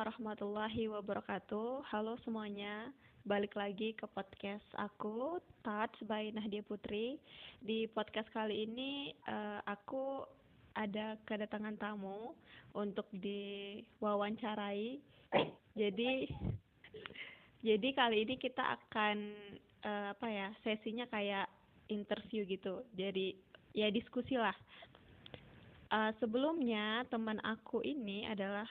Warahmatullahi wabarakatuh. Halo semuanya, balik lagi ke podcast aku, Touch by Nahdia Putri. Di podcast kali ini uh, aku ada kedatangan tamu untuk diwawancarai. Jadi jadi kali ini kita akan uh, apa ya sesinya kayak interview gitu. Jadi ya diskusi lah. Uh, sebelumnya teman aku ini adalah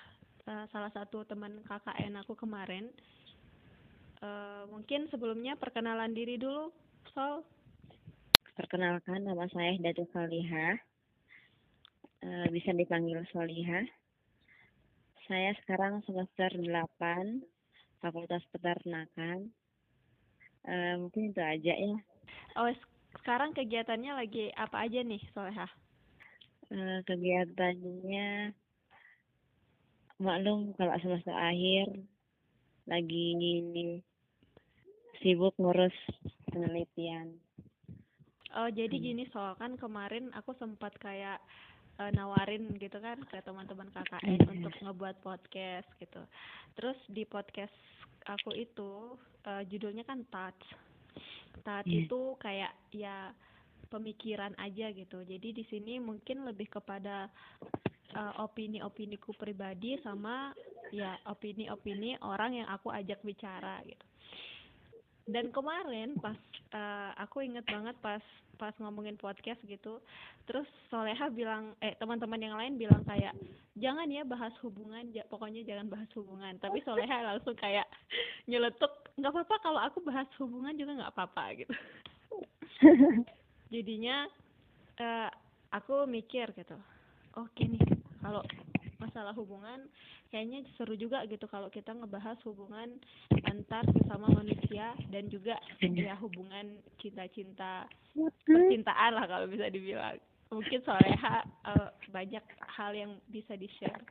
salah satu teman KKN aku kemarin. Uh, mungkin sebelumnya perkenalan diri dulu, Sol. Perkenalkan nama saya Datu Soliha. Uh, bisa dipanggil Soliha. Saya sekarang semester 8 Fakultas Peternakan. Uh, mungkin itu aja ya. Oh, sekarang kegiatannya lagi apa aja nih, Soleha? Uh, kegiatannya maklum kalau semester akhir lagi sibuk ngurus penelitian. Oh jadi hmm. gini soal kan kemarin aku sempat kayak uh, nawarin gitu kan ke teman-teman KKN hmm. untuk ngebuat podcast gitu. Terus di podcast aku itu uh, judulnya kan touch. Touch yeah. itu kayak ya pemikiran aja gitu. Jadi di sini mungkin lebih kepada uh, opini-opiniku pribadi sama ya opini-opini orang yang aku ajak bicara gitu. Dan kemarin pas uh, aku inget banget pas pas ngomongin podcast gitu, terus Soleha bilang eh teman-teman yang lain bilang kayak jangan ya bahas hubungan, pokoknya jangan bahas hubungan. Tapi Soleha langsung kayak nyeletuk nggak apa-apa kalau aku bahas hubungan juga nggak apa-apa gitu. Jadinya uh, aku mikir gitu, oke nih kalau masalah hubungan kayaknya seru juga gitu kalau kita ngebahas hubungan antar sesama manusia dan juga ya hubungan cinta-cinta percintaan lah kalau bisa dibilang. Mungkin soalnya uh, banyak hal yang bisa di share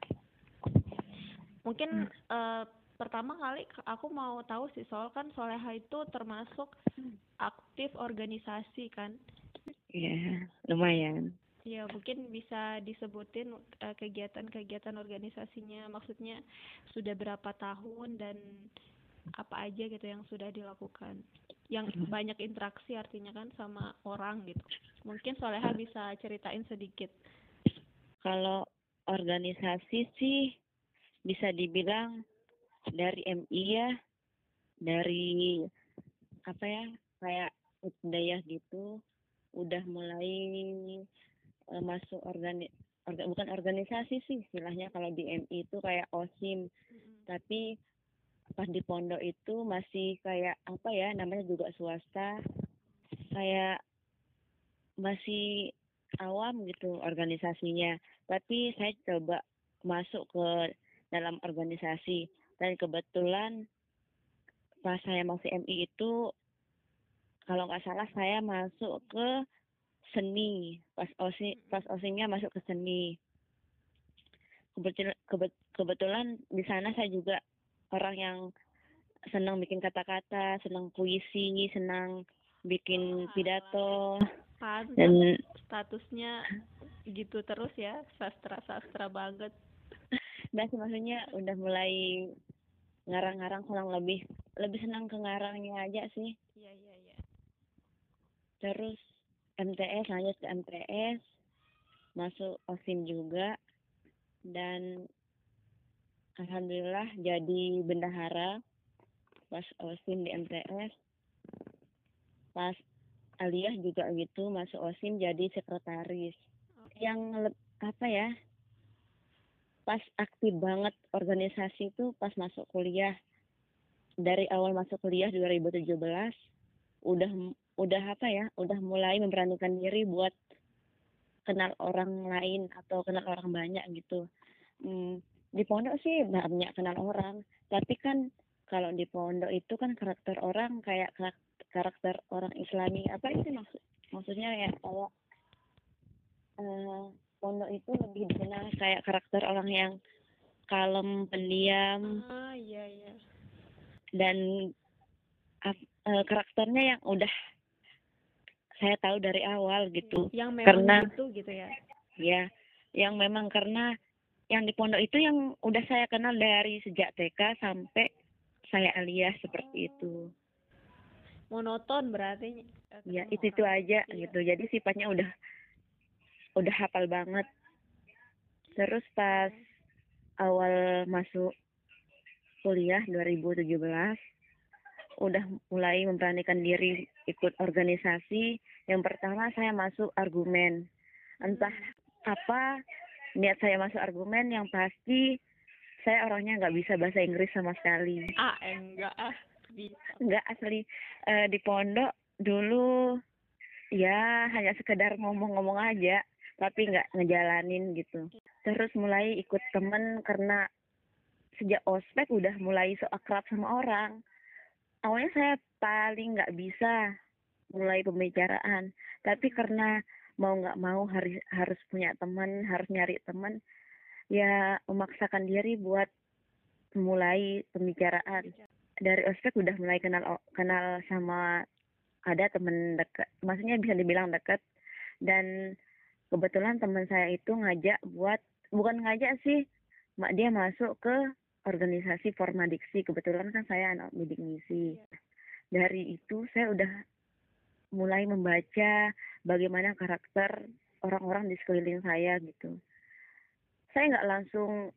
mungkin uh, pertama kali aku mau tahu sih soal kan Soleha itu termasuk aktif organisasi kan? Iya lumayan Ya, mungkin bisa disebutin uh, kegiatan-kegiatan organisasinya, maksudnya sudah berapa tahun dan apa aja gitu yang sudah dilakukan. Yang hmm. banyak interaksi artinya kan sama orang gitu. Mungkin Soleha bisa ceritain sedikit. Kalau organisasi sih bisa dibilang dari MI ya, dari apa ya, kayak budaya gitu, udah mulai uh, masuk organi orga, bukan organisasi sih istilahnya. Kalau di MI itu kayak OSIM mm-hmm. tapi pas di pondok itu masih kayak apa ya namanya juga swasta. Kayak masih awam gitu organisasinya. Tapi saya coba masuk ke dalam organisasi. Dan kebetulan pas saya masih MI itu kalau nggak salah saya masuk ke seni. Pas osi pas osingnya masuk ke seni. Kebetulan kebetulan di sana saya juga orang yang senang bikin kata-kata senang puisi senang bikin pidato. dan statusnya gitu terus ya sastra sastra banget. Nah maksudnya udah mulai ngarang-ngarang senang lebih lebih senang ke ngarangnya aja sih. Iya iya iya. Terus MTS lanjut ke MTS masuk OSIM juga. Dan alhamdulillah jadi bendahara pas OSIM di MTS pas Aliyah juga gitu masuk OSIM jadi sekretaris. Yang apa ya pas aktif banget organisasi itu pas masuk kuliah. Dari awal masuk kuliah 2017 udah udah apa ya udah mulai memberanikan diri buat kenal orang lain atau kenal orang banyak gitu. Hmm, di pondok sih banyak kenal orang tapi kan kalau di pondok itu kan karakter orang kayak karakter orang Islami apa itu maksud maksudnya ya kalau uh, pondok itu lebih dikenal kayak karakter orang yang kalem pendiam. Ah iya iya. Dan uh, karakternya yang udah saya tahu dari awal gitu yang memang karena itu gitu ya ya yang memang karena yang di pondok itu yang udah saya kenal dari sejak TK sampai saya alias seperti itu. Monoton berarti. Ya, itu itu aja Iya. gitu. Jadi sifatnya udah udah hafal banget. Terus pas awal masuk kuliah 2017 udah mulai memberanikan diri ikut organisasi. Yang pertama saya masuk argumen. Entah apa niat saya masuk argumen yang pasti saya orangnya nggak bisa bahasa Inggris sama sekali. Ah, enggak ah. Bisa. Nggak asli Eh, di pondok dulu ya hanya sekedar ngomong-ngomong aja tapi nggak ngejalanin gitu. Terus mulai ikut temen karena sejak ospek udah mulai so akrab sama orang. Awalnya saya paling nggak bisa mulai pembicaraan, tapi karena mau nggak mau harus harus punya teman, harus nyari teman, ya memaksakan diri buat mulai pembicaraan. Dari ospek udah mulai kenal kenal sama ada temen dekat maksudnya bisa dibilang dekat. Dan kebetulan teman saya itu ngajak buat bukan ngajak sih mak dia masuk ke organisasi formadiksi kebetulan kan saya anak bidik misi dari itu saya udah mulai membaca bagaimana karakter orang-orang di sekeliling saya gitu. Saya nggak langsung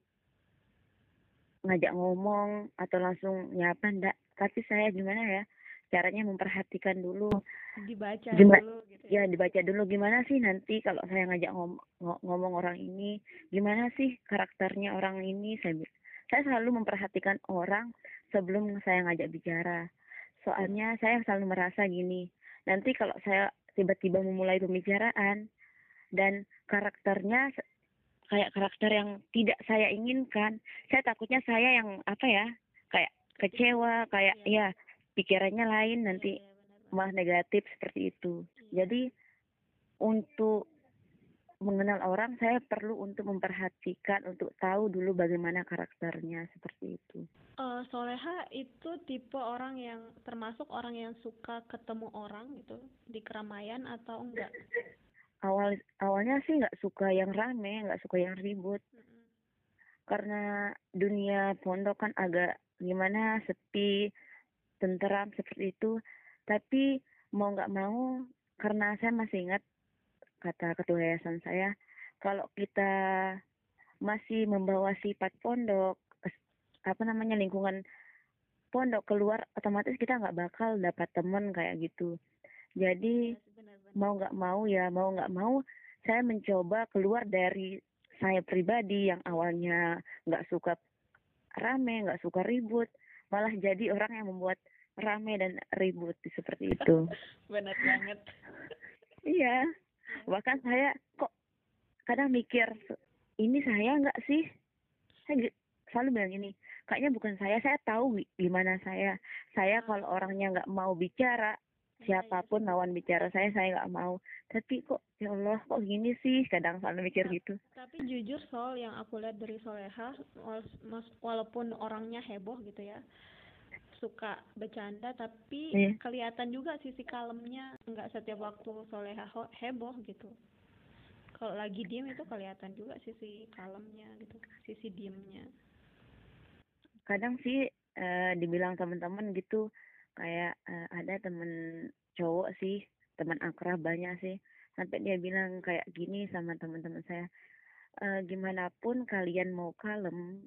ngajak ngomong atau langsung nyapa ndak tapi saya gimana ya? Caranya memperhatikan dulu. Dibaca Gima- dulu gitu ya? dibaca dulu. Gimana sih nanti kalau saya ngajak ngom ngo- ngomong orang ini? Gimana sih karakternya orang ini? Saya saya selalu memperhatikan orang sebelum saya ngajak bicara soalnya saya selalu merasa gini nanti kalau saya tiba-tiba memulai pembicaraan dan karakternya kayak karakter yang tidak saya inginkan saya takutnya saya yang apa ya kayak kecewa kayak ya pikirannya lain nanti Iya, benar-benar. malah negatif seperti itu. Jadi untuk mengenal orang saya perlu untuk memperhatikan untuk tahu dulu bagaimana karakternya seperti itu. Eh, Soleha itu tipe orang yang termasuk orang yang suka ketemu orang gitu di keramaian atau enggak? Awal awalnya sih nggak suka yang rame, nggak suka yang ribut Mm-mm. karena dunia pondok kan agak gimana sepi, tenteram seperti itu. Tapi mau nggak mau karena saya masih ingat kata ketua yayasan saya kalau kita masih membawa sifat pondok apa namanya lingkungan pondok keluar otomatis kita nggak bakal dapat teman kayak gitu. Jadi mau nggak mau ya mau nggak mau saya mencoba keluar dari saya pribadi yang awalnya nggak suka rame nggak suka ribut malah jadi orang yang membuat rame dan ribut seperti itu. Benar banget. iya bahkan saya kok kadang mikir ini saya nggak sih? Saya selalu bilang ini kayaknya bukan saya saya tahu gi- gimana saya. Saya kalau orangnya nggak mau bicara siapa pun lawan bicara saya saya nggak mau. Tapi kok ya Allah kok gini sih? Kadang selalu mikir gitu. Tapi jujur Sol yang aku lihat dari Soleha walaupun orangnya heboh gitu ya suka bercanda tapi Iya. kelihatan juga sisi kalemnya nggak setiap waktu Soleha heboh gitu. Kalau lagi diem itu kelihatan juga sisi kalemnya gitu, sisi diemnya. kadang sih eh, dibilang teman-teman gitu kayak eh, ada temen cowok sih teman akrab banyak sih sampai dia bilang kayak gini sama teman-teman saya eh, gimana pun kalian mau kalem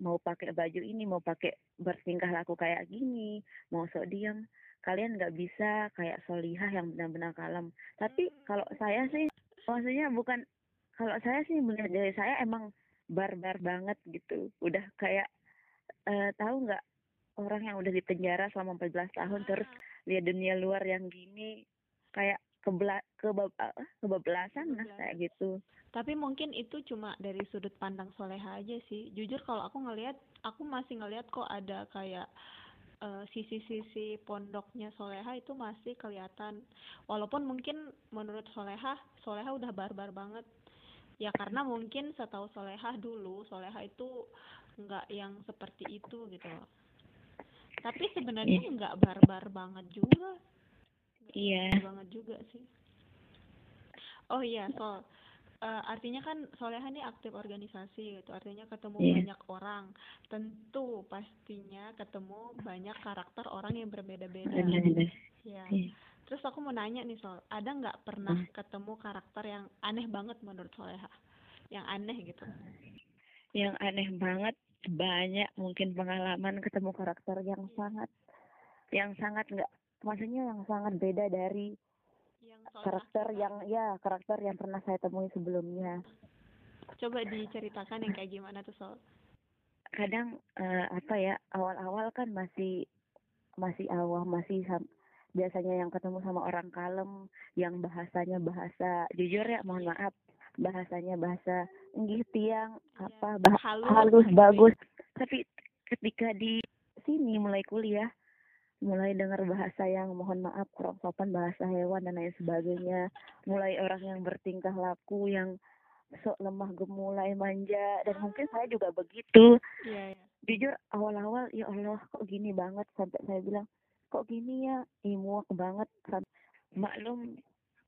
mau pakai baju ini mau pakai bertingkah laku kayak gini mau sok diam kalian nggak bisa kayak solihah yang benar-benar kalem. Tapi kalau saya sih maksudnya bukan kalau saya sih melihat dari saya emang barbar banget gitu. Udah kayak eh, tahu nggak orang yang udah di penjara selama 14 tahun terus lihat dunia luar yang gini kayak kebela kebab apa, kebablasan lah kayak gitu Tapi mungkin itu cuma dari sudut pandang Soleha aja sih. Jujur kalau aku ngelihat, aku masih ngelihat kok ada kayak eh, sisi-sisi pondoknya Soleha itu masih kelihatan. Walaupun mungkin menurut Soleha, Soleha udah barbar banget. Ya karena mungkin setahu Soleha dulu, Soleha itu nggak yang seperti itu gitu. Tapi sebenarnya nggak barbar banget juga. Iya banget juga sih. Oh iya, Sol. eh, artinya kan Soleha ini aktif organisasi gitu artinya ketemu Iya. banyak orang tentu pastinya ketemu banyak karakter orang yang berbeda-beda Benar-benar. ya Iya. terus aku mau nanya nih Sol ada nggak pernah Hmm. ketemu karakter yang aneh banget menurut Soleha yang aneh gitu Yang aneh banget banyak mungkin pengalaman ketemu karakter yang sangat yang sangat nggak maksudnya yang sangat beda dari yang karakter yang ya karakter yang pernah saya temui sebelumnya. coba diceritakan yang kayak gimana tuh Sol? Kadang eh, apa ya awal-awal kan masih masih awam masih sam- biasanya yang ketemu sama orang kalem yang bahasanya bahasa jujur ya mohon maaf bahasanya bahasa enggih tiang apa bah- halus, halus gitu ya. bagus. Tapi ketika di sini mulai kuliah mulai dengar bahasa yang mohon maaf kurang sopan bahasa hewan dan lain sebagainya. Mulai orang yang bertingkah laku yang sok lemah gemulai manja dan mungkin saya juga begitu. Iya iya. Jujur awal-awal ya Allah kok gini banget? Sampai saya bilang kok gini ya? Ih, muak banget. Maklum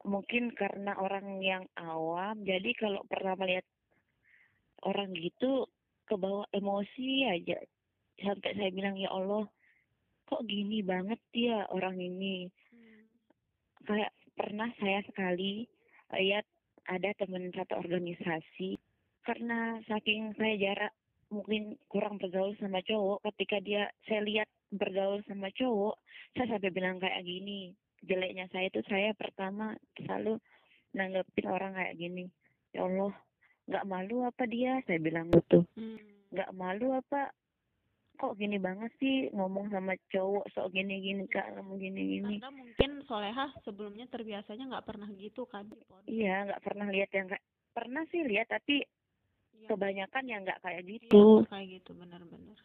mungkin karena orang yang awam jadi kalau pernah melihat orang gitu kebawa emosi aja. Sampai saya bilang ya Allah kok gini banget ya orang ini Hmm. kayak pernah saya sekali lihat ada teman satu organisasi karena saking saya jarak mungkin kurang bergaul sama cowok ketika dia saya lihat bergaul sama cowok saya sampai bilang kayak gini jeleknya saya itu saya pertama selalu nanggepin orang kayak gini ya Allah nggak malu apa dia saya bilang gitu Hmm. nggak malu apa kok gini banget sih ngomong sama cowok sok gini gini kak ngomong gini gini karena mungkin Soleha sebelumnya terbiasanya nggak pernah gitu kan. Iya, nggak pernah lihat yang kayak pernah sih lihat tapi Iya, kebanyakan yang nggak kayak iya, gitu. kayak gitu benar-benar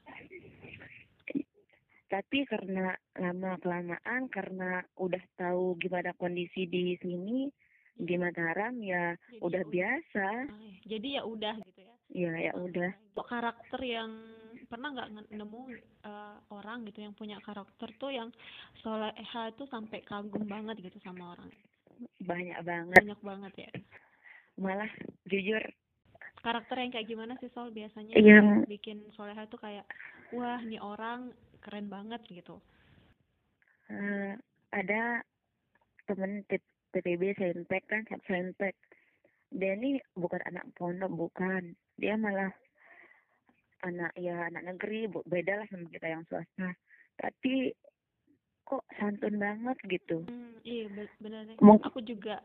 Tapi karena lama kelamaan karena udah tahu gimana kondisi di sini di Mataram ya Jadi udah ya biasa. Ah, ya. jadi ya udah gitu ya Ya ya udah. Karakter yang pernah nggak nemu eh, orang gitu yang punya karakter tuh yang Soleha tuh sampai kagum banget gitu sama orang Banyak banget. banyak banget ya Malah jujur karakter yang kayak gimana sih Sol biasanya yang bikin Soleha tuh kayak wah nih orang keren banget gitu eh, ada temen T- TPB Saintek kan Saintek. Dia ini bukan anak pondok bukan. Dia malah anak ya anak negeri beda lah sama kita yang swasta tapi kok santun banget gitu Hmm, iya be- bener nih. Mung- Aku juga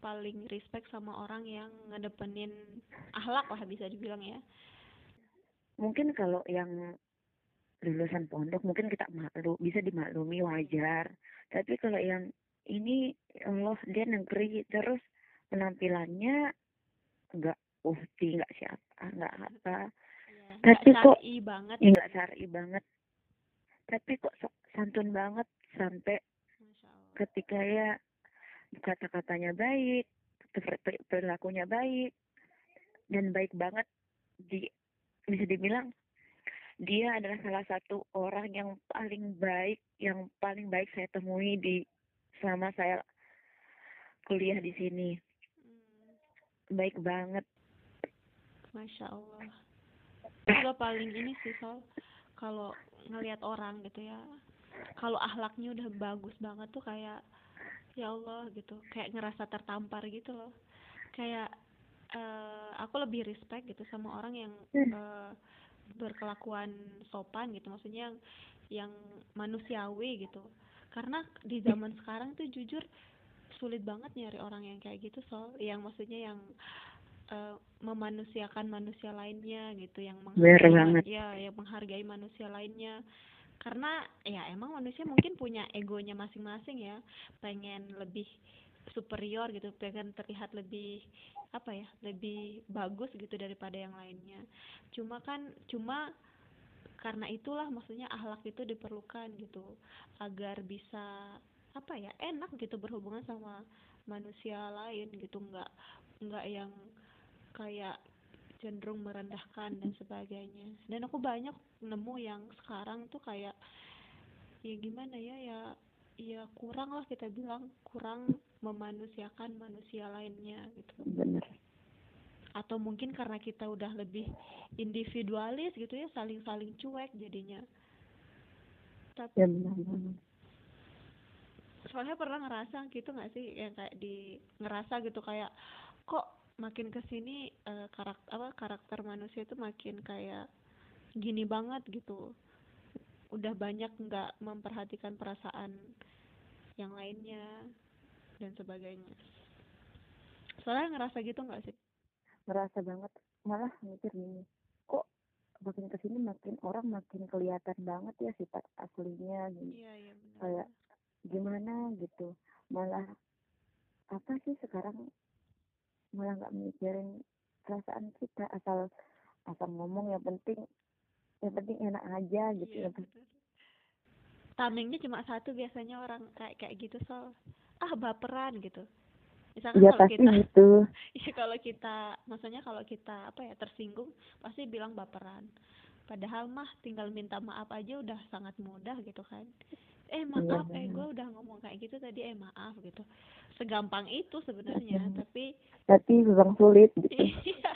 paling respect sama orang yang ngedepenin akhlak lah bisa dibilang ya. mungkin kalau yang lulusan pondok mungkin kita maklum bisa dimaklumi wajar tapi kalau yang ini Allah dia negeri terus penampilannya nggak uhti nggak siapa nggak apa Tapi kok- banget. ya nggak syar'i banget tapi kok so- santun banget sampai ketika ya kata-katanya baik, per- per- perilakunya baik, dan baik banget di bisa dibilang dia adalah salah satu orang yang paling baik, yang paling baik saya temui di selama saya kuliah di sini. Hmm, Baik banget. Masya Allah. Aku juga paling ini sih Sol, kalau ngelihat orang gitu ya, kalau akhlaknya udah bagus banget tuh kayak ya Allah gitu, kayak ngerasa tertampar gitu loh. Kayak eh aku lebih respect gitu sama orang yang eh, berkelakuan sopan gitu, maksudnya yang yang manusiawi gitu. Karena di zaman sekarang tuh jujur sulit banget nyari orang yang kayak gitu Sol, yang maksudnya yang eh, memanusiakan manusia lainnya gitu yang menghargai banget. ya yang menghargai manusia lainnya. Karena ya emang manusia mungkin punya egonya masing-masing ya. Pengen lebih superior gitu pengen terlihat lebih apa ya lebih bagus gitu daripada yang lainnya. Cuma kan cuma karena itulah maksudnya akhlak itu diperlukan gitu agar bisa apa ya enak gitu berhubungan sama manusia lain gitu. Nggak nggak yang kayak cenderung merendahkan dan sebagainya. Dan aku banyak nemu yang sekarang tuh kayak ya gimana ya ya ya kurang lah kita bilang kurang memanusiakan manusia lainnya gitu. Bener. atau mungkin karena kita udah lebih individualis gitu ya saling-saling cuek jadinya. Tapi ya benar banget. soalnya pernah ngerasa gitu nggak sih yang kayak di ngerasa gitu kayak kok makin ke sini uh, karakter apa karakter manusia itu makin kayak gini banget gitu. Udah banyak nggak memperhatikan perasaan yang lainnya dan sebagainya. Soalnya ngerasa gitu nggak sih? Ngerasa banget. Malah mikir gini kok makin ke sini makin orang makin kelihatan banget ya sifat aslinya gitu. Iya iya benar. Kayak gimana gitu. Malah apa sih sekarang malah nggak mikirin perasaan kita asal asal ngomong yang penting yang penting enak aja gitu iya ya benar tamengnya cuma satu biasanya orang kayak kayak gitu soal ah baperan gitu. Misalkan ya kalau pasti kita gitu. Ya kalau kita maksudnya kalau kita apa ya tersinggung pasti bilang baperan. Padahal mah tinggal minta maaf aja udah sangat mudah gitu kan eh maaf eh gue udah ngomong kayak gitu tadi eh maaf gitu. Segampang itu sebenarnya Benar. tapi tapi memang sulit gitu. Iya.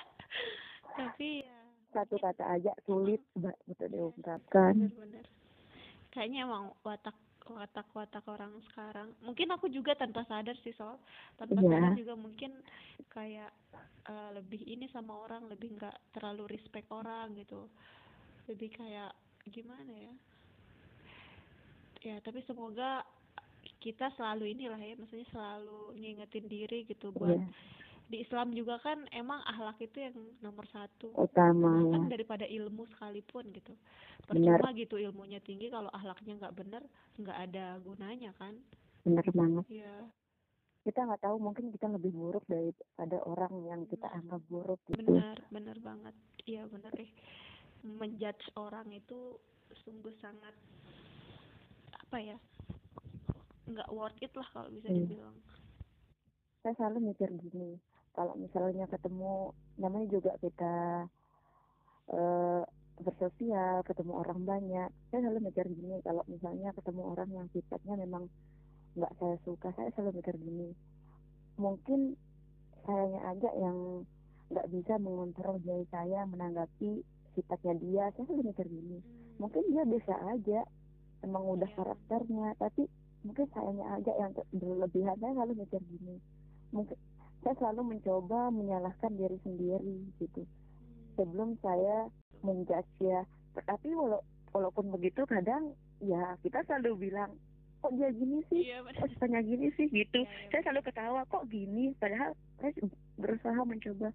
Tapi ya satu kata aja sulit mbak gitu diungkapkan. bener-bener kayaknya emang watak watak watak orang sekarang. Mungkin aku juga tanpa sadar sih soal tanpa Iya. sadar juga mungkin kayak eh, lebih ini sama orang lebih nggak terlalu respect orang gitu. Lebih kayak gimana ya ya tapi semoga kita selalu inilah ya maksudnya selalu ngingetin diri gitu buat Iya, di Islam juga kan emang akhlak itu yang nomor satu. Utama ya. bahkan daripada ilmu sekalipun gitu. Percuma gitu ilmunya tinggi kalau akhlaknya nggak bener nggak ada gunanya kan. Benar banget. Ya kita nggak tahu mungkin kita lebih buruk daripada orang yang kita anggap buruk gitu. Benar benar banget. Iya benar deh. Menjudge orang itu sungguh sangat apa ya nggak worth it lah kalau bisa Hmm. dibilang saya selalu mikir gini kalau misalnya ketemu namanya juga kita eh bersosial ketemu orang banyak saya selalu mikir gini kalau misalnya ketemu orang yang sifatnya memang nggak saya suka saya selalu mikir gini mungkin sayanya aja yang nggak bisa mengontrol diri saya menanggapi sifatnya dia saya selalu mikir gini Hmm. mungkin dia bisa aja emang udah Iya. karakternya tapi mungkin sayanya aja yang berlebihan. Saya selalu mikir gini mungkin saya selalu mencoba menyalahkan diri sendiri gitu. Sebelum saya menjudge ya. Tapi walau walaupun begitu kadang ya kita selalu bilang kok dia gini sih? Iya kok sifatnya gini sih? Gitu. Iya, iya, saya selalu ketawa kok gini? Padahal saya berusaha mencoba.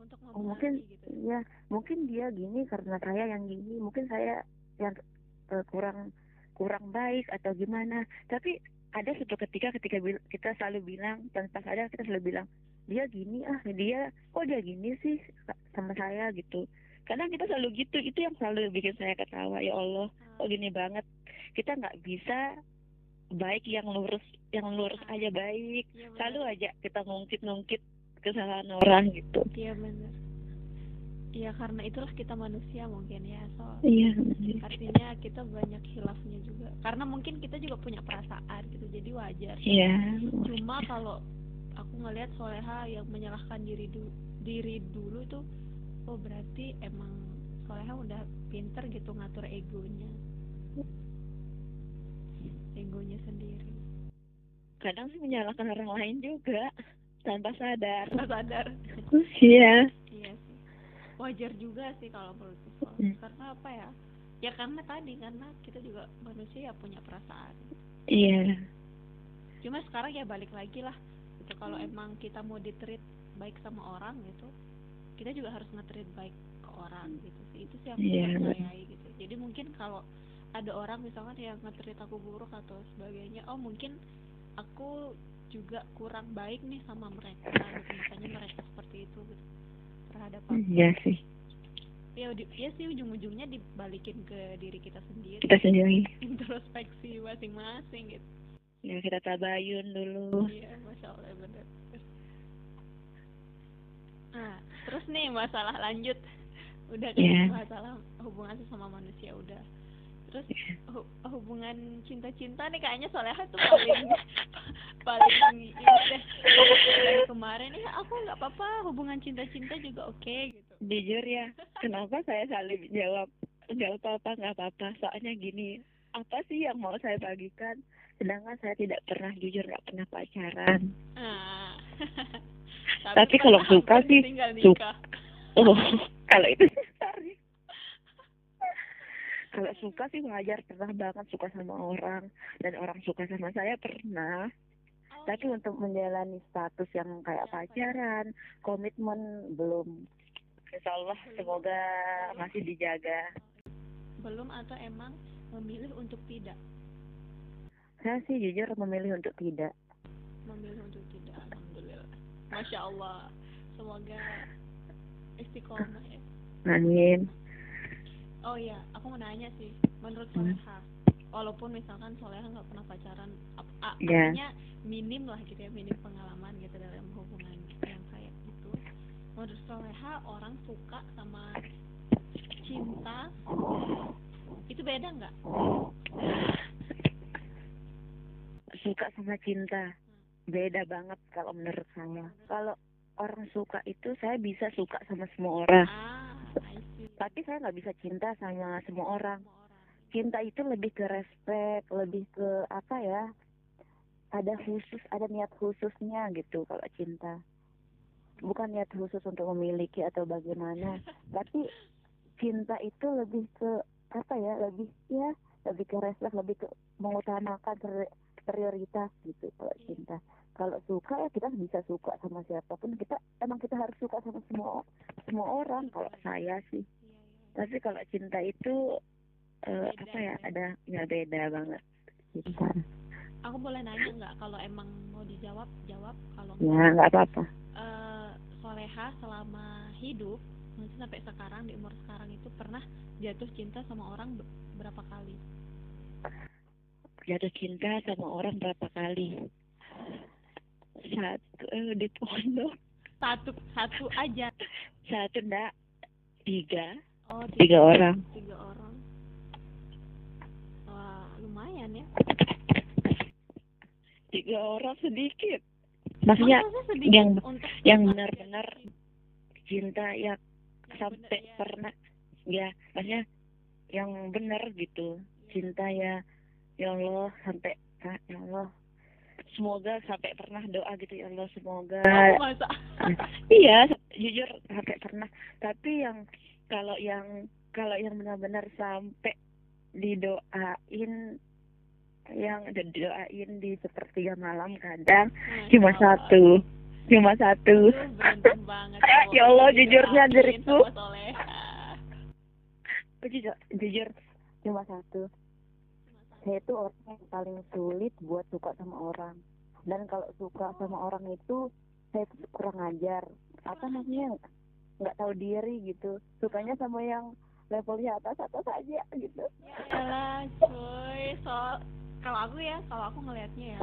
Untuk Oh, mungkin gitu. ya mungkin dia gini karena saya yang gini. Mungkin saya yang eh, kurang kurang baik atau gimana. Tapi ada suatu ketika ketika kita selalu bilang tanpa sadar kita selalu bilang dia gini ah dia kok dia gini sih sa- sama saya? Gitu. Kadang kita selalu gitu itu yang selalu bikin saya ketawa ya Allah Ah, kok gini banget. Kita nggak bisa baik yang lurus yang lurus aja baik. Iya selalu aja kita ngungkit-ngungkit kesalahan orang gitu. Iya benar iya karena itulah kita manusia mungkin ya soal iya artinya kita banyak hilafnya juga. Karena mungkin kita juga punya perasaan gitu jadi wajar. Iya cuma kalau aku ngelihat soleha yang menyalahkan diri dulu diri dulu tuh oh berarti emang soleha udah pinter gitu ngatur egonya. Egonya sendiri. Kadang sih menyalahkan orang lain juga tanpa sadar. Nggak sadar. Iya wajar juga sih kalau menurutku Sol. Hmm. karena apa ya? Ya karena tadi karena kita juga manusia ya punya perasaan. Iya. Cuma sekarang ya balik lagi lah. Gitu kalau emang kita mau ditreat baik sama orang gitu kita juga harus nge-treat baik ke orang gitu sih. Itu sih yang aku percayai gitu. Jadi mungkin kalau ada orang misalkan yang nge-treat aku buruk atau sebagainya oh mungkin aku juga kurang baik nih sama mereka gitu. Makanya mereka seperti itu gitu terhadap aku. Iya sih. Ya ya sih ujung-ujungnya dibalikin ke diri kita sendiri. Kita sendiri. Introspeksi masing-masing gitu. Ya kita tabayun dulu. Iya, masya Allah bener. Nah, terus nih masalah lanjut, udah kan Iya. masalah hubungan sesama manusia udah. Terus hu- hubungan cinta-cinta nih kayaknya Soleha tuh paling paling ini deh. Dari kemarin ya aku nggak apa-apa hubungan cinta-cinta juga oke gitu. Jujur ya kenapa saya selalu jawab nggak apa-apa nggak apa-apa? Soalnya gini apa sih yang mau saya bagikan? Sedangkan saya tidak pernah jujur nggak pernah pacaran. Ah. Tapi kalau pernah suka hampir sih, tinggal su- nikah. Oh kalau itu sorry kalau suka sih wajar pernah banget suka sama orang. Dan orang suka sama saya pernah. Oh, tapi untuk menjalani status yang kayak pacaran komitmen belum. Insya Allah semoga masih dijaga. Belum atau emang memilih untuk tidak? Saya sih jujur memilih untuk tidak. Memilih untuk tidak alhamdulillah. Masya Allah. Semoga istiqomah ya. Amin oh iya aku mau nanya sih menurut Hmm. Soleha walaupun misalkan Soleha nggak pernah pacaran ap- a- Iya. artinya minim lah gitu ya minim pengalaman gitu dalam hubungan yang kayak gitu. Menurut Soleha orang suka sama cinta itu beda nggak? Suka sama cinta. Beda banget kalau menurut saya. Kalau orang suka itu saya bisa suka sama semua orang. Ah tapi saya nggak bisa cinta sama semua orang. Cinta itu lebih ke respect lebih ke apa ya? Ada khusus ada niat khususnya gitu kalau cinta. Bukan niat khusus untuk memiliki atau bagaimana. Tapi cinta itu lebih ke apa ya? Lebih ya lebih ke respect lebih ke mengutamakan pri- prioritas gitu kalau cinta. Kalau suka ya kita bisa suka sama siapa pun. Kita emang kita harus suka sama semua semua orang kalau saya sih tapi kalau cinta itu eh, Beda apa ya ya. ada ya beda banget. Cinta aku boleh nanya nggak kalau emang mau dijawab jawab. Kalau ya nggak apa-apa. eh Soleha selama hidup mungkin sampai sekarang di umur sekarang itu pernah jatuh cinta sama orang be- berapa kali? Jatuh cinta sama orang berapa kali? Satu eh, di pondok. Satu satu aja. Satu enggak tiga oh tiga orang. tiga orang. Wah lumayan ya. Tiga orang sedikit. Maksudnya Masa sedikit yang untuk yang benar-benar cinta ya yang sampai ya. pernah ya maksudnya yang benar gitu. Cinta ya ya Allah sampai ah, ya Allah. Semoga sampai pernah doa gitu ya Allah semoga Oh, masa iya jujur sampai pernah. Tapi yang kalau yang kalau yang benar-benar sampai didoain yang didoain di sepertiga malam kadang cuma Allah. satu cuma satu banget Ya Allah, jujurnya diriku. Soleha. jujur jujur cuma satu saya itu orang yang paling sulit buat suka sama orang dan kalau suka sama orang itu saya kurang ajar apa namanya nggak tahu diri gitu sukanya sama yang levelnya atas atas aja gitu Alah, cuy, soal kalau aku ya, kalau aku ngelihatnya ya,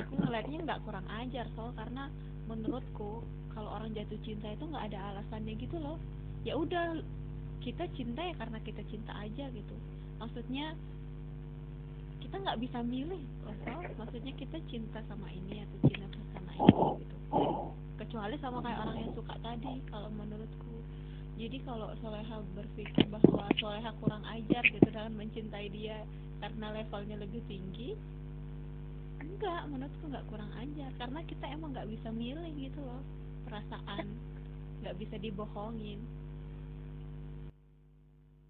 aku ngelihatnya nggak kurang ajar soal karena menurutku kalau orang jatuh cinta itu nggak ada alasannya gitu loh. Ya udah kita cinta ya karena kita cinta aja gitu. Maksudnya kita nggak bisa milih Sol. Maksudnya kita cinta sama ini atau cinta sama ini gitu. Kecuali sama kayak orang yang suka tadi kalau menurutku. Jadi kalau Soleha berpikir bahwa Soleha kurang ajar gitu dalam mencintai dia karena levelnya lebih tinggi enggak menurutku nggak kurang ajar. Karena kita emang nggak bisa milih gitu loh perasaan. Nggak bisa dibohongin.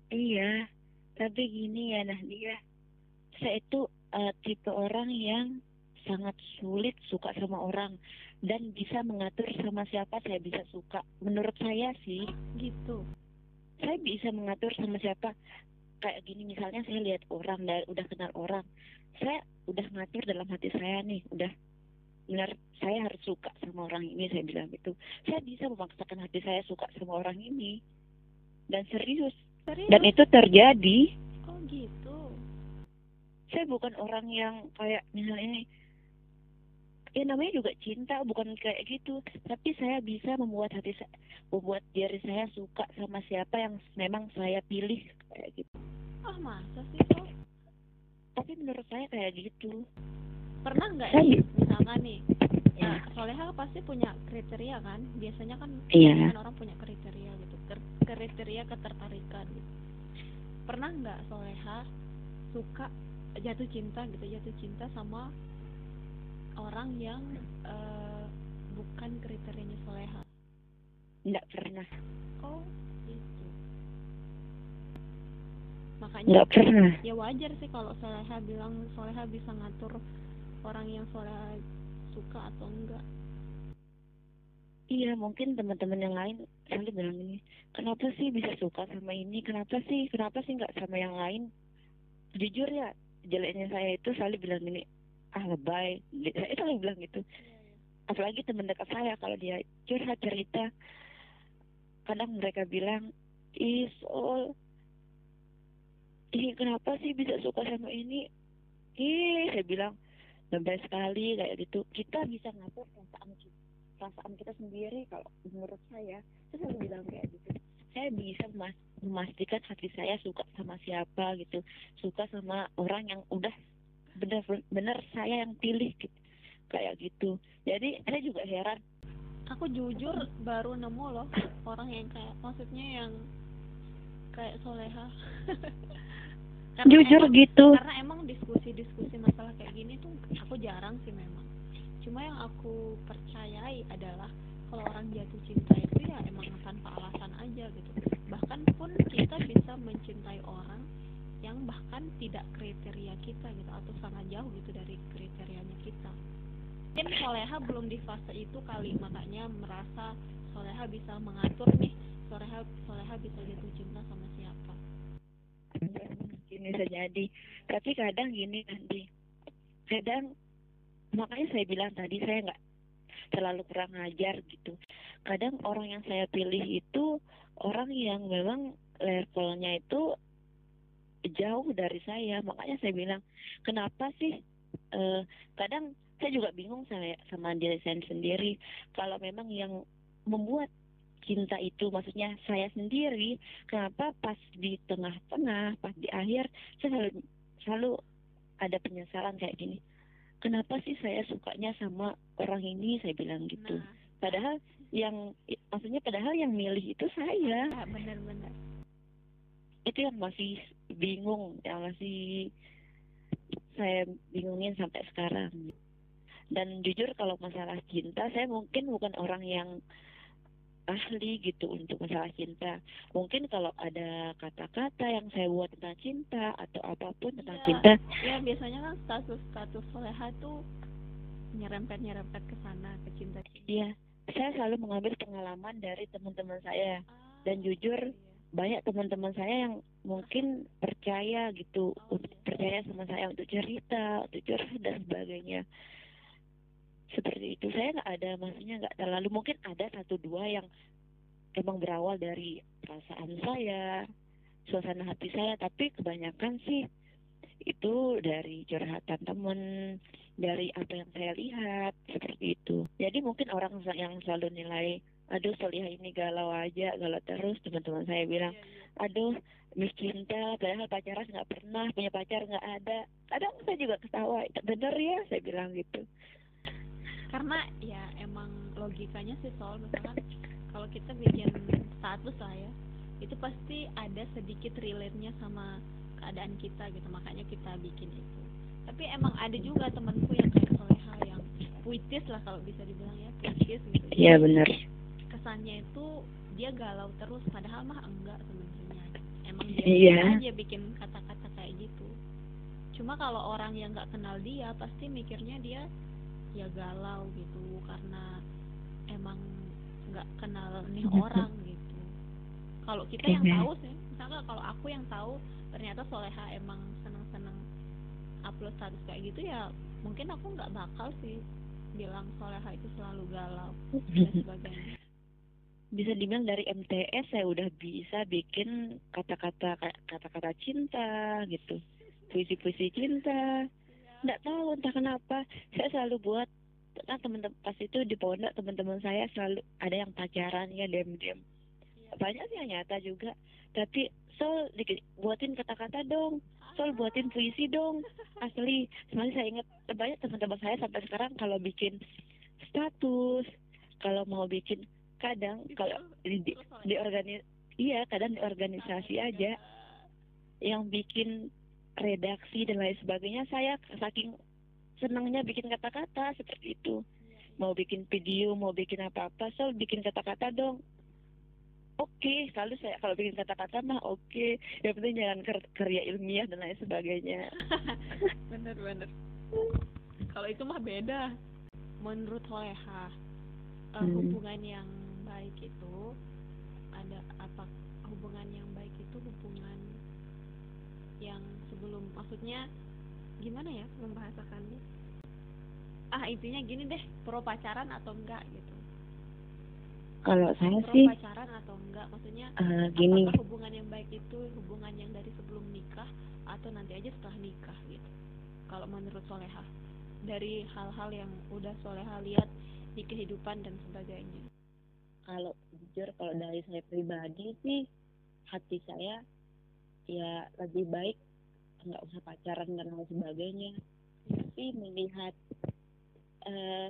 Iya tapi gini ya Nahdia saya itu eh, tipe orang yang sangat sulit suka sama orang dan bisa mengatur sama siapa saya bisa suka. Menurut saya sih gitu. saya bisa mengatur sama siapa. Kayak gini misalnya saya lihat orang dan udah kenal orang. Saya udah ngatur dalam hati saya nih udah. Benar saya harus suka sama orang ini saya bilang gitu. Saya bisa memaksakan hati saya suka sama orang ini. Dan serius. Serius? Dan itu terjadi. Oh gitu. Saya bukan orang yang kayak misalnya ini ya namanya juga cinta bukan kayak gitu. Tapi saya bisa membuat hati saya membuat diri saya suka sama siapa yang memang saya pilih kayak gitu. Ah masa sih so tapi menurut saya kayak gitu. Pernah nggak nih misalkan nih ya Nah, Soleha pasti punya kriteria kan? Biasanya kan Iya. kebanyakan orang punya kriteria gitu kriteria ketertarikan gitu. Pernah nggak Soleha suka jatuh cinta gitu jatuh cinta sama orang yang eh, bukan kriterianya Soleha. Nggak pernah. Oh gitu. Nggak makanya pernah. ya wajar sih kalau Soleha bilang Soleha bisa ngatur orang yang Soleha suka atau enggak Iya, mungkin teman-teman yang lain selalu bilang ini, kenapa sih bisa suka sama ini? Kenapa sih, kenapa sih nggak sama yang lain? Jujur ya, jeleknya saya itu selalu bilang ini, ah lebay. Saya selalu bilang gitu. Apalagi teman dekat saya kalau dia curhat cerita, kadang mereka bilang, ih Sol, ih kenapa sih bisa suka sama ini? Ih, saya bilang, lebay sekali kayak gitu. Kita bisa ngatur perasaan kita perasaan kita sendiri kalau menurut saya saya bilang kayak gitu saya bisa mas- memastikan hati saya suka sama siapa gitu suka sama orang yang udah benar-benar saya yang pilih gitu. kayak gitu. Jadi saya juga heran. Aku jujur baru nemu loh orang yang kayak maksudnya yang kayak soleha. Karena jujur emang- gitu. karena emang diskusi-diskusi masalah kayak gini tuh aku jarang sih memang. Cuma yang aku percayai adalah kalau orang jatuh cinta itu ya emang tanpa alasan aja gitu. Bahkan pun kita bisa mencintai orang yang bahkan tidak kriteria kita gitu atau sangat jauh gitu dari kriterianya kita. Mungkin Soleha belum di fase itu kali makanya merasa Soleha bisa mengatur nih Soleha Soleha bisa jatuh cinta sama siapa. Gini bisa jadi. Tapi kadang gini nanti kadang makanya saya bilang tadi saya nggak terlalu kurang ajar gitu. Kadang orang yang saya pilih itu orang yang memang levelnya itu jauh dari saya. Makanya saya bilang kenapa sih eh, kadang saya juga bingung sama sama diri saya sendiri. Kalau memang yang membuat cinta itu maksudnya saya sendiri kenapa pas di tengah-tengah pas di akhir saya selalu selalu ada penyesalan kayak gini. Kenapa sih saya sukanya sama orang ini? Saya bilang gitu. Nah. Padahal yang maksudnya padahal yang milih itu saya. Ya benar-benar itu yang masih bingung yang masih saya bingungin sampai sekarang dan jujur kalau masalah cinta saya mungkin bukan orang yang ahli gitu untuk masalah cinta mungkin kalau ada kata-kata yang saya buat tentang cinta atau apa pun tentang Iya. cinta ya biasanya kan status-status soleha tuh nyerempet-nyerempet ke sana ke cinta iya saya selalu mengambil pengalaman dari teman-teman saya Ah, dan jujur iya. Banyak teman-teman saya yang mungkin percaya gitu percaya sama saya untuk cerita untuk curhat dan sebagainya. Seperti itu. Saya nggak ada maksudnya nggak terlalu mungkin ada satu dua yang emang berawal dari perasaan saya suasana hati saya tapi kebanyakan sih itu dari curhatan temen dari apa yang saya lihat seperti itu. Jadi mungkin orang yang selalu nilai aduh Soliha ini galau aja galau terus teman-teman saya bilang. Iya, iya. aduh mis cinta padahal pacaran nggak pernah punya pacar nggak ada. Kadang saya juga ketawa bener ya saya bilang gitu. Karena ya emang logikanya sih soal misalkan kalau kita bikin status lah ya itu pasti ada sedikit relate-nya sama keadaan kita gitu makanya kita bikin itu. Tapi emang ada juga temanku yang kayak soleha yang puitis lah kalau bisa dibilang ya puitis gitu. Iya bener kesannya itu dia galau terus padahal mah enggak sebenarnya. Emang dia Iya. aja bikin kata-kata kayak gitu. Cuma kalau orang yang nggak kenal dia pasti mikirnya dia ya galau gitu karena emang nggak kenal nih orang gitu. Kalau kita yang Iya. tahu sih misalnya kalau aku yang tahu ternyata soleha emang seneng-seneng upload status kayak gitu ya mungkin aku nggak bakal sih bilang soleha itu selalu galau dan sebagainya bisa dibilang dari MTS saya udah bisa bikin kata-kata kata-kata cinta gitu. Puisi-puisi cinta. Nggak tahu entah kenapa. Saya selalu buat kan teman-teman pas itu di pondok teman-teman saya selalu ada yang pacaran ya diam-diam. Banyak sih yang nyata juga. Tapi Sol buatin kata-kata dong. Sol buatin puisi dong. Asli sebenarnya saya ingat banyak teman-teman saya sampai sekarang kalau bikin status kalau mau bikin kadang kalau di, di, di organi iya kadang di organisasi aja yang bikin redaksi dan lain sebagainya saya saking senangnya bikin kata-kata seperti itu. Mau bikin video mau bikin apa-apa so bikin kata-kata dong. Oke selalu saya kalau bikin kata-kata mah oke. Yang penting jangan ker- karya ilmiah dan lain sebagainya. Bener bener. Kalau itu mah beda. Menurut eh, Hmm. hubungan yang baik itu ada apa hubungan yang baik itu hubungan yang sebelum maksudnya gimana ya membahasakannya ah intinya gini deh pro pacaran atau enggak gitu. Kalau saya pro sih pacaran atau enggak maksudnya eh, gini. hubungan yang baik itu hubungan yang dari sebelum nikah atau nanti aja setelah nikah gitu kalau menurut Soleha? Dari hal-hal yang udah Soleha lihat di kehidupan dan sebagainya kalau jujur kalau dari saya pribadi sih hati saya ya lebih baik nggak usah pacaran dan lain sebagainya. Tapi melihat eh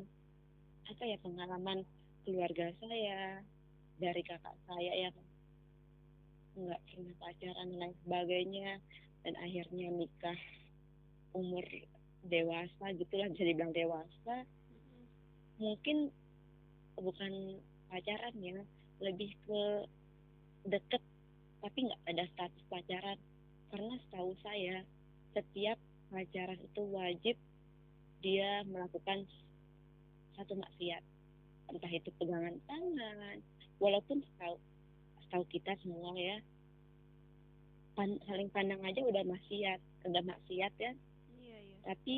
apa ya pengalaman keluarga saya dari kakak saya yang nggak pernah pacaran dan lain sebagainya dan akhirnya nikah umur dewasa gitulah bisa dibilang dewasa mungkin bukan pacaran ya. Lebih ke deket tapi nggak ada status pacaran karena setahu saya setiap pacaran itu wajib dia melakukan satu maksiat. Entah itu pegangan tangan walaupun setahu setahu kita semua ya pan- saling pandang aja udah maksiat udah maksiat ya. Iya iya. Tapi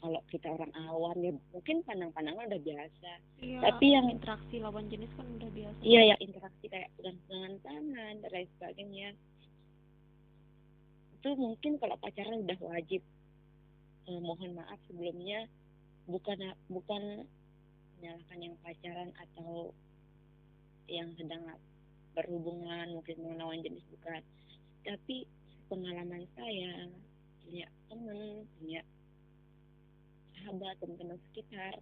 kalau kita orang awam ya mungkin pandang-pandangan udah biasa. Iya Tapi yang- interaksi lawan jenis kan udah biasa. Iya ya interaksi kayak pegang-pegangan tangan dan lain sebagainya. Itu mungkin kalau pacaran udah wajib. Eh, mohon maaf sebelumnya bukan bukan menyalahkan yang pacaran atau yang sedang berhubungan mungkin melawan jenis bukan. Tapi pengalaman saya punya teman punya sahabat teman-teman sekitar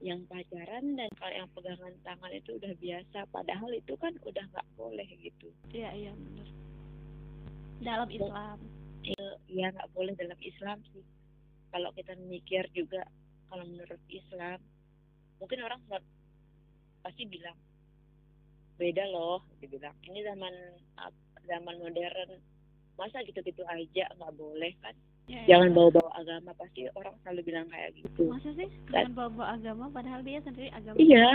yang pacaran dan kalau yang pegangan tangan itu udah biasa padahal itu kan udah nggak boleh gitu. Iya iya benar. Dalam Islam. Ya nggak boleh dalam Islam sih. Kalau kita mikir juga kalau menurut Islam mungkin orang pasti bilang beda loh dibilang ini zaman zaman modern. Masa gitu-gitu aja nggak boleh kan Iya, iya. jangan bawa-bawa agama pasti orang selalu bilang kayak gitu. Masa sih? Jangan bawa agama padahal dia sendiri agama. Iya.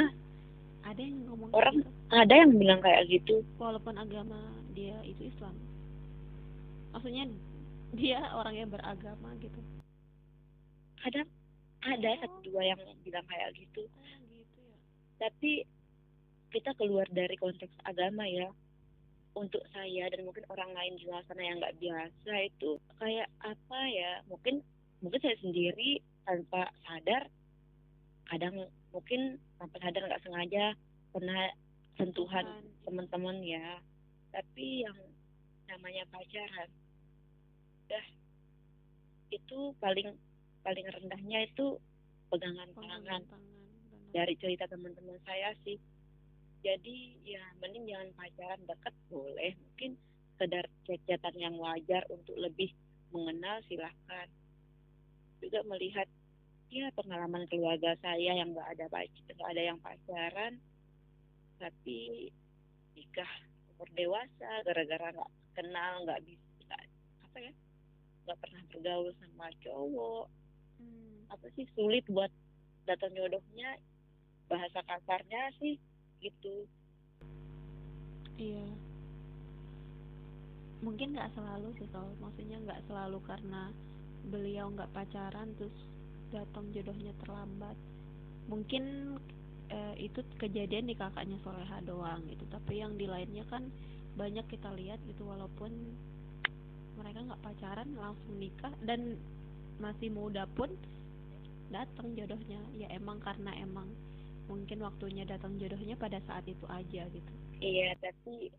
Ada yang ngomong Orang- gitu? ada yang bilang kayak gitu. Walaupun agama dia itu Islam. Maksudnya dia orang yang beragama gitu. Kadang ada satu dua yang bilang kayak gitu. Oh gitu ya. Tapi kita keluar dari konteks agama ya untuk saya dan mungkin orang lain di luar sana yang nggak biasa itu kayak apa ya mungkin mungkin saya sendiri tanpa sadar kadang mungkin tanpa sadar nggak sengaja pernah sentuhan Tuhan. teman-teman ya. Tapi yang namanya pacaran dah itu paling paling rendahnya itu pegangan Pegangan tangan dari cerita teman-teman saya sih jadi ya mending jangan pacaran dekat boleh. Mungkin sekedar cecetan yang wajar untuk lebih mengenal silahkan. Juga melihat ya pengalaman keluarga saya yang nggak ada nggak ada yang pacaran tapi nikah umur dewasa gara-gara nggak kenal nggak bisa apa ya nggak pernah bergaul sama cowok. Hmm. apa sih sulit buat datang jodohnya? Bahasa kasarnya sih gitu Iya. Mungkin nggak selalu sih kalau maksudnya nggak selalu karena beliau nggak pacaran terus datang jodohnya terlambat. Mungkin eh, itu kejadian di kakaknya Soleha doang gitu. Tapi yang di lainnya kan banyak kita lihat gitu walaupun mereka nggak pacaran langsung nikah dan masih muda pun datang jodohnya ya emang karena emang mungkin waktunya datang jodohnya pada saat itu aja gitu. Iya tapi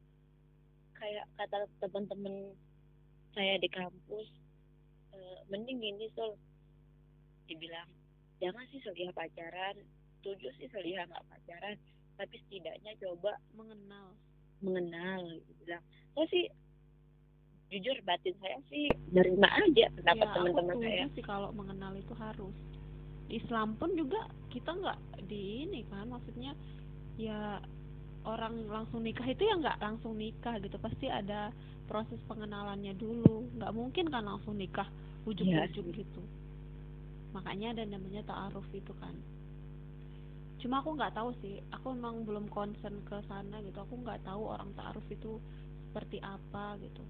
kayak kata teman-teman saya di kampus e, mending gini sol dibilang jangan sih selia pacaran. Tujuh sih selia nggak pacaran. Tapi setidaknya coba mengenal. mengenal gitu. Bilang saya sih jujur batin saya sih nerima aja pendapat ya, teman-teman saya. sih kalau mengenal itu harus Islam pun juga kita nggak di ini kan maksudnya ya orang langsung nikah itu ya nggak langsung nikah gitu pasti ada proses pengenalannya dulu nggak mungkin kan langsung nikah ujung-ujung ya, gitu. Makanya ada namanya ta'aruf itu kan. Cuma aku nggak tahu sih aku emang belum concern ke sana gitu aku nggak tahu orang ta'aruf itu seperti apa gitu.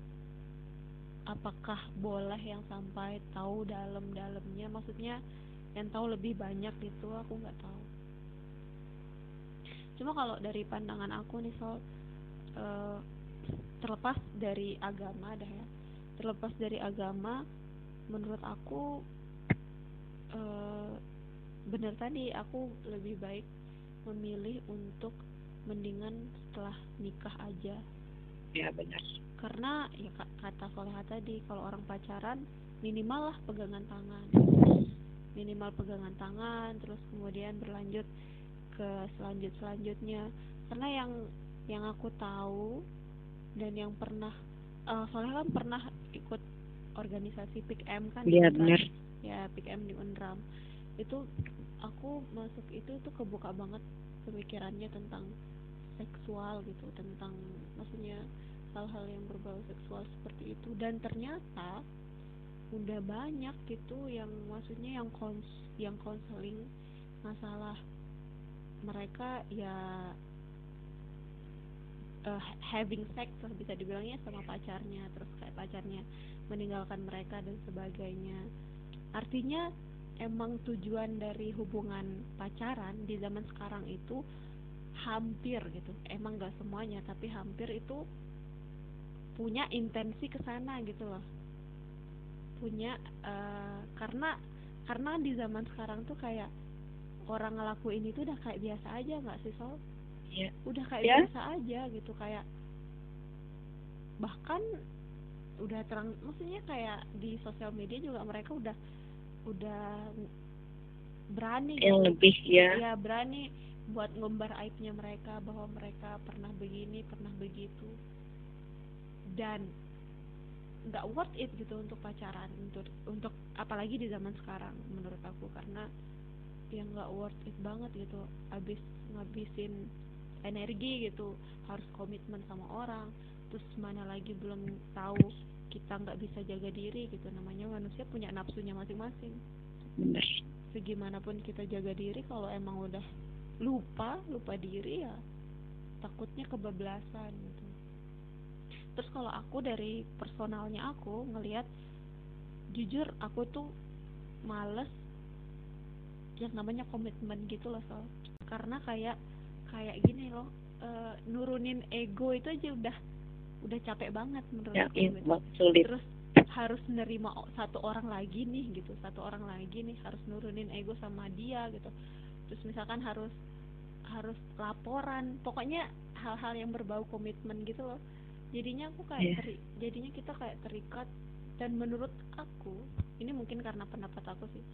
Apakah boleh yang sampai tahu dalam-dalamnya maksudnya yang tahu lebih banyak gitu aku nggak tahu. Cuma kalau dari pandangan aku nih soal uh, terlepas dari agama dah ya terlepas dari agama menurut aku uh, benar tadi aku lebih baik memilih untuk mendingan setelah nikah aja. Ya benar karena ya kata Soleha tadi kalau orang pacaran minimal lah pegangan tangan minimal pegangan tangan terus kemudian berlanjut ke selanjut selanjutnya karena yang yang aku tahu dan yang pernah uh, soalnya kan pernah ikut organisasi PIKM kan iya benar ya PIKM di Unram. Itu aku masuk itu tuh kebuka banget pemikirannya tentang seksual gitu tentang maksudnya hal-hal yang berbau seksual seperti itu. Dan ternyata udah banyak gitu yang maksudnya yang kons yang konseling masalah mereka ya uh, having sex lah bisa dibilangnya sama pacarnya terus kayak pacarnya meninggalkan mereka dan sebagainya. Artinya emang tujuan dari hubungan pacaran di zaman sekarang itu hampir gitu. Emang gak semuanya tapi hampir itu punya intensi ke sana gitu loh punya uh, karena karena di zaman sekarang tuh kayak orang ngelakuin itu udah kayak biasa aja nggak sih Sol? Iya. Udah kayak yeah. biasa aja gitu kayak bahkan udah terang maksudnya kayak di sosial media juga mereka udah udah berani yang gitu. lebih ya ya berani buat ngumbar aibnya mereka bahwa mereka pernah begini pernah begitu dan nggak worth it gitu untuk pacaran untuk untuk apalagi di zaman sekarang menurut aku karena yang nggak worth it banget gitu abis ngabisin energi gitu harus komitmen sama orang terus mana lagi belum tahu kita nggak bisa jaga diri gitu namanya manusia punya nafsunya masing-masing. Benar segimanapun kita jaga diri kalau emang udah lupa lupa diri ya takutnya kebablasan gitu terus kalau aku dari personalnya aku ngelihat jujur aku tuh males yang namanya komitmen gitu loh so karena kayak kayak gini loh e, nurunin ego itu aja udah udah capek banget menurut ya, aku iya, gitu. sulit. terus harus nerima satu orang lagi nih gitu satu orang lagi nih harus nurunin ego sama dia gitu terus misalkan harus harus laporan pokoknya hal-hal yang berbau komitmen gitu loh jadinya aku kayak yeah. teri, jadinya kita kayak terikat. Dan menurut aku ini mungkin karena pendapat aku sih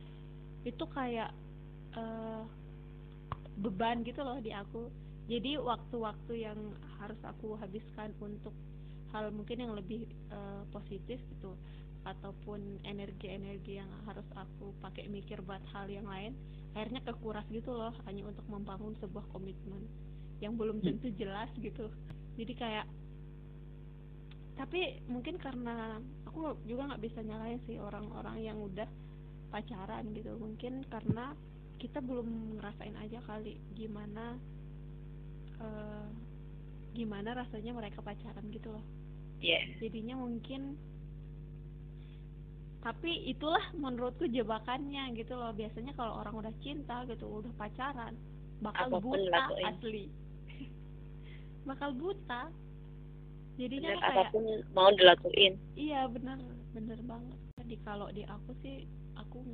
itu kayak uh, beban gitu loh di aku. Jadi waktu-waktu yang harus aku habiskan untuk hal mungkin yang lebih uh, positif gitu ataupun energi-energi yang harus aku pakai mikir buat hal yang lain akhirnya kekuras gitu loh hanya untuk membangun sebuah komitmen yang belum tentu jelas gitu. Jadi kayak tapi mungkin karena aku juga nggak bisa nyalain sih orang-orang yang udah pacaran gitu. Mungkin karena kita belum ngerasain aja kali gimana uh, gimana rasanya mereka pacaran gitu loh. Yeah. jadinya mungkin tapi itulah menurutku jebakannya gitu loh. Biasanya kalau orang udah cinta gitu udah pacaran bakal Apa pun buta lakuin. asli. Bakal buta jadinya bener, kayak apa pun mau dilakuin. Iya bener bener banget. Jadi kalau di aku sih aku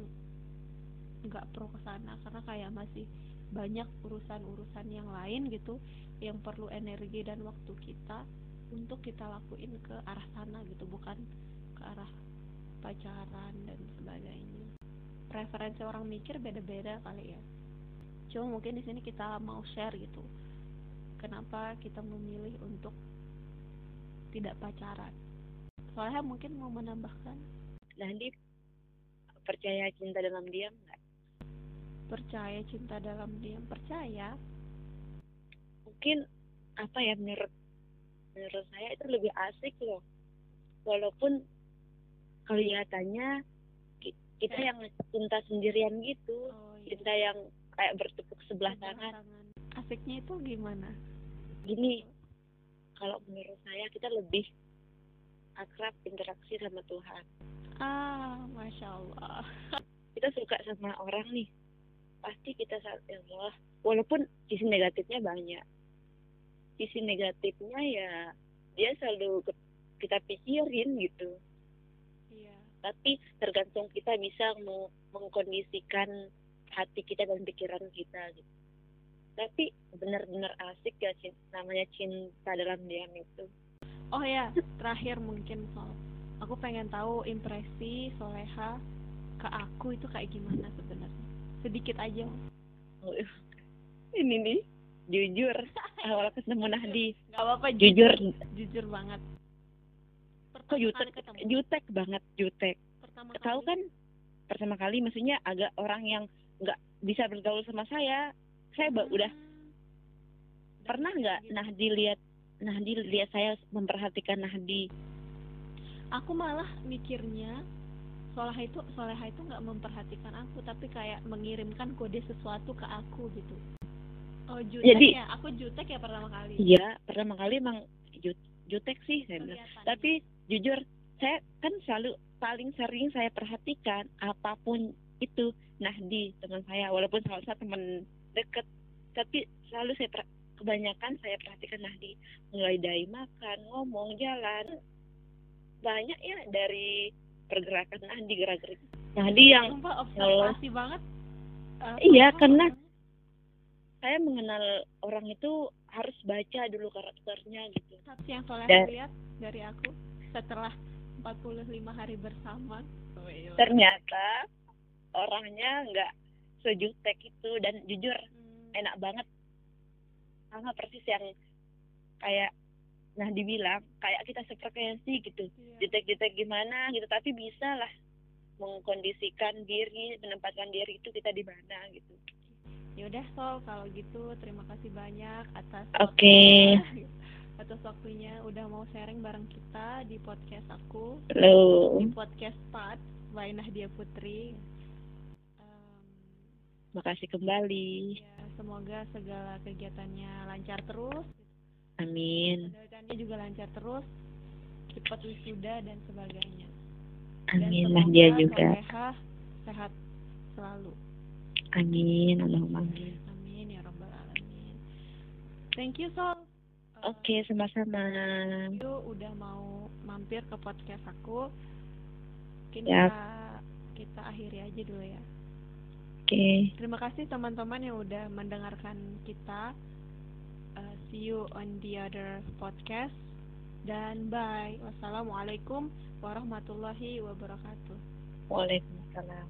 nggak pro ke sana karena kayak masih banyak urusan-urusan yang lain gitu yang perlu energi dan waktu kita untuk kita lakuin ke arah sana gitu bukan ke arah pacaran dan sebagainya. Preferensi orang mikir beda-beda kali ya. Cuma mungkin di sini kita mau share gitu kenapa kita memilih untuk tidak pacaran. Soalnya mungkin mau menambahkan. Nanti percaya cinta dalam diam nggak? percaya cinta dalam diam percaya. Mungkin apa ya menurut menurut saya itu lebih asik loh. Walaupun kelihatannya ki- kita yang cinta sendirian gitu, oh cinta yang kayak bertepuk sebelah tangan. asiknya itu gimana? Gini, kalau menurut saya kita lebih akrab interaksi sama Tuhan. ah masya allah Kita suka sama orang nih, pasti kita saat ya Allah. Walaupun sisi negatifnya banyak, sisi negatifnya ya dia selalu kita pikirin gitu. iya Tapi tergantung kita bisa meng- mengkondisikan hati kita dan pikiran kita gitu. Tapi benar-benar asik ya cin- namanya cinta dalam diam itu. oh ya terakhir mungkin soal aku pengen tahu impresi soleha ke aku itu kayak gimana sebenarnya? Sedikit aja Ini nih jujur. Awal ketemu Nahdi. Nggak apa-apa jujur. Jujur banget. Kok jutek? ketemu. Jutek banget jutek. Pertama tahu kan pertama kali maksudnya agak orang yang nggak bisa bergaul sama saya saya udah pernah nggak. Nahdi lihat Nahdi lihat saya memperhatikan Nahdi aku malah mikirnya Soleha itu Soleha itu nggak memperhatikan aku tapi kayak mengirimkan kode sesuatu ke aku gitu oh jutek Jadi- ya aku jutek ya pertama kali iya pertama kali emang jut- jutek sih saya bilang. Tapi jujur saya kan selalu paling sering saya perhatikan apa pun itu Nahdi teman saya walaupun salah satu teman deket. Tapi selalu saya kebanyakan saya perhatikan Nahdi mulai dari makan ngomong jalan. Banyak ya dari pergerakan Nahdi gerak-gerik. Nahdi yang Sumpah Allah. observasi banget. Eh, Iya, paham karena- saya mengenal orang itu harus baca dulu karakternya gitu. Tapi yang Soleha Dan- lihat dari aku setelah 45 hari bersama ternyata orangnya nggak sejutek itu dan jujur Hmm, enak banget. Sama persis yang kayak nah dibilang kayak kita sefrekuensi gitu. Iya. jutek-jutek gimana gitu tapi bisa lah mengkondisikan diri menempatkan diri itu kita di mana gitu. Yaudah Sol, kalau gitu terima kasih banyak atas oke. waktunya, atas waktunya udah mau sharing bareng kita di podcast aku. Halo di podcast Pat by Nahdia Putri. Em, makasih kembali ya, semoga segala kegiatannya lancar terus, amin kegiatannya juga lancar terus, cepat wisuda dan sebagainya. amin dan lah dia juga Soleha sehat selalu. amin Allahumma amin Amin ya robbal alamin. Thank you Sol. Eh, oke sama-sama you udah mau mampir ke podcast aku. Mungkin Siap. kita kita akhiri aja dulu ya. Oke Terima kasih teman-teman yang udah mendengarkan kita. Uh, see you on the other podcast. Dan bye. Wassalamualaikum warahmatullahi wabarakatuh. Waalaikumsalam